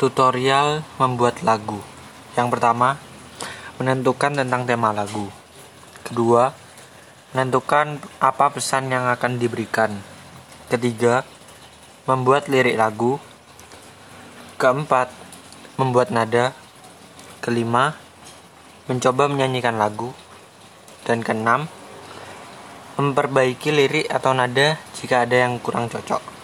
Tutorial membuat lagu. Yang pertama, menentukan tentang tema lagu. Kedua, menentukan apa pesan yang akan diberikan. Ketiga, membuat lirik lagu. Keempat, membuat nada. Kelima, mencoba menyanyikan lagu. Dan keenam, memperbaiki lirik atau nada jika ada yang kurang cocok.